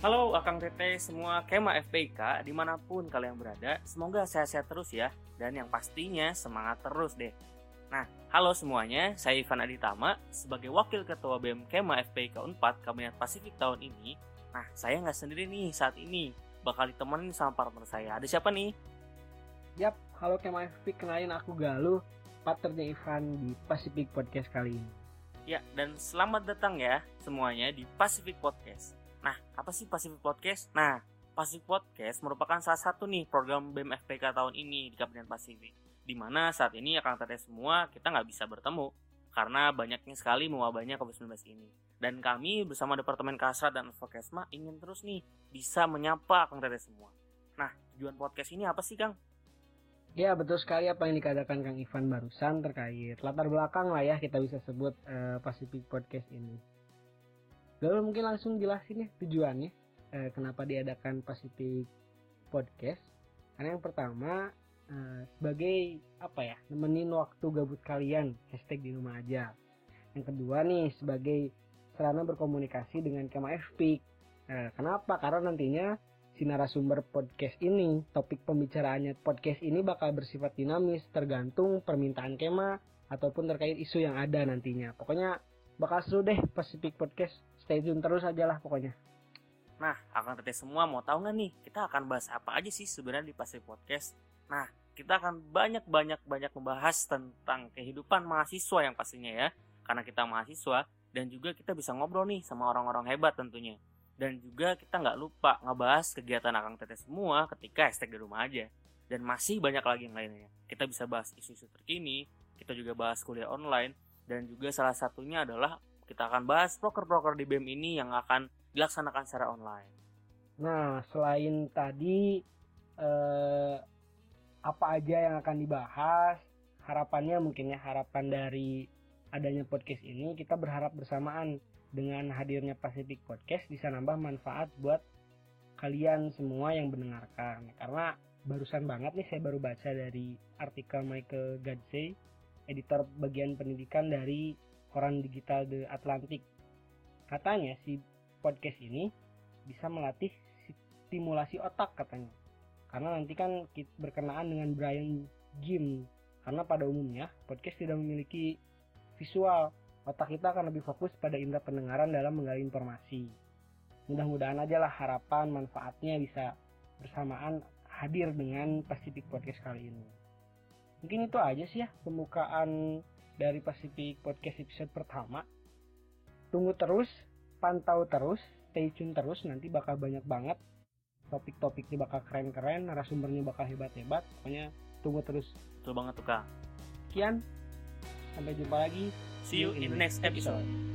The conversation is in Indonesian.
Halo Akang Tete semua. Kema FPK di mana pun kalian berada Semoga sehat-sehat terus ya. Dan yang pastinya semangat terus deh. Nah, halo semuanya, saya Ivan Aditama. Sebagai Wakil Ketua BEM Kema FPK 4 Kabinet Pasifik tahun ini Nah, saya nggak sendiri nih saat ini. Bakal ditemenin sama partner saya. Ada siapa nih? Yap, halo Kema FPK, kenalin aku Galuh Partnernya Ivan di Pacific Podcast kali ini. Ya, dan selamat datang ya semuanya di Pacific Podcast. Nah, apa sih Pacific Podcast? Nah, Pacific Podcast merupakan salah satu nih program BEM FPK tahun ini di Kabupaten Pasifik. Di mana saat ini akan tete semua kita nggak bisa bertemu karena banyaknya sekali mewabahnya COVID-19 ini. Dan kami bersama Departemen Kasrat dan Advokesma ingin terus nih bisa menyapa Kang Tete semua. Nah, tujuan podcast ini apa sih Kang? Ya betul sekali apa yang dikatakan Kang Ivan barusan terkait latar belakang lah ya kita bisa sebut uh, Pacific Podcast ini. Lalu mungkin langsung jelasin ya tujuannya uh, kenapa diadakan Pacific Podcast. Karena yang pertama uh, sebagai apa ya nemenin waktu gabut kalian hashtag di rumah aja. Yang kedua nih sebagai sarana berkomunikasi dengan Kema FPIK. Uh, kenapa? Karena nantinya si narasumber podcast ini. Topik pembicaraannya podcast ini bakal bersifat dinamis tergantung permintaan Kema ataupun terkait isu yang ada nantinya. Pokoknya bakal seru deh Pacific Podcast. Stay tune terus aja lah pokoknya. Nah, akan teteh semua mau tahu nggak nih, kita akan bahas apa aja sih sebenarnya di Pacific Podcast? Nah, kita akan banyak-banyak-banyak membahas tentang kehidupan mahasiswa yang pastinya ya. Karena kita mahasiswa, dan juga kita bisa ngobrol nih sama orang-orang hebat tentunya dan juga kita nggak lupa ngebahas kegiatan Akang Teteh semua ketika hashtag di rumah aja dan masih banyak lagi yang lainnya kita bisa bahas isu-isu terkini kita juga bahas kuliah online dan juga salah satunya adalah kita akan bahas proker-proker di BEM ini yang akan dilaksanakan secara online. Nah selain tadi eh, apa aja yang akan dibahas? Harapannya mungkin ya harapan dari adanya podcast ini kita berharap bersamaan dengan hadirnya Pacific Podcast bisa nambah manfaat buat kalian semua yang mendengarkan. Karena barusan banget nih saya baru baca dari artikel Michael Gadsey editor bagian pendidikan dari koran digital The Atlantic katanya si podcast ini bisa melatih stimulasi otak katanya karena nanti kan berkenaan dengan Brian Jim karena pada umumnya podcast tidak memiliki visual otak kita akan lebih fokus pada indera pendengaran dalam menggali informasi. Mudah-mudahan aja lah harapan manfaatnya bisa bersamaan hadir dengan Pacific Podcast kali ini. Mungkin itu aja sih ya pembukaan dari Pacific Podcast episode pertama. Tunggu terus, pantau terus, stay tune terus, nanti bakal banyak banget topik-topiknya bakal keren-keren, narasumbernya bakal hebat-hebat. Pokoknya tunggu terus. Betul banget tuh Kak. Sekian, sampai jumpa lagi See you in the next episode.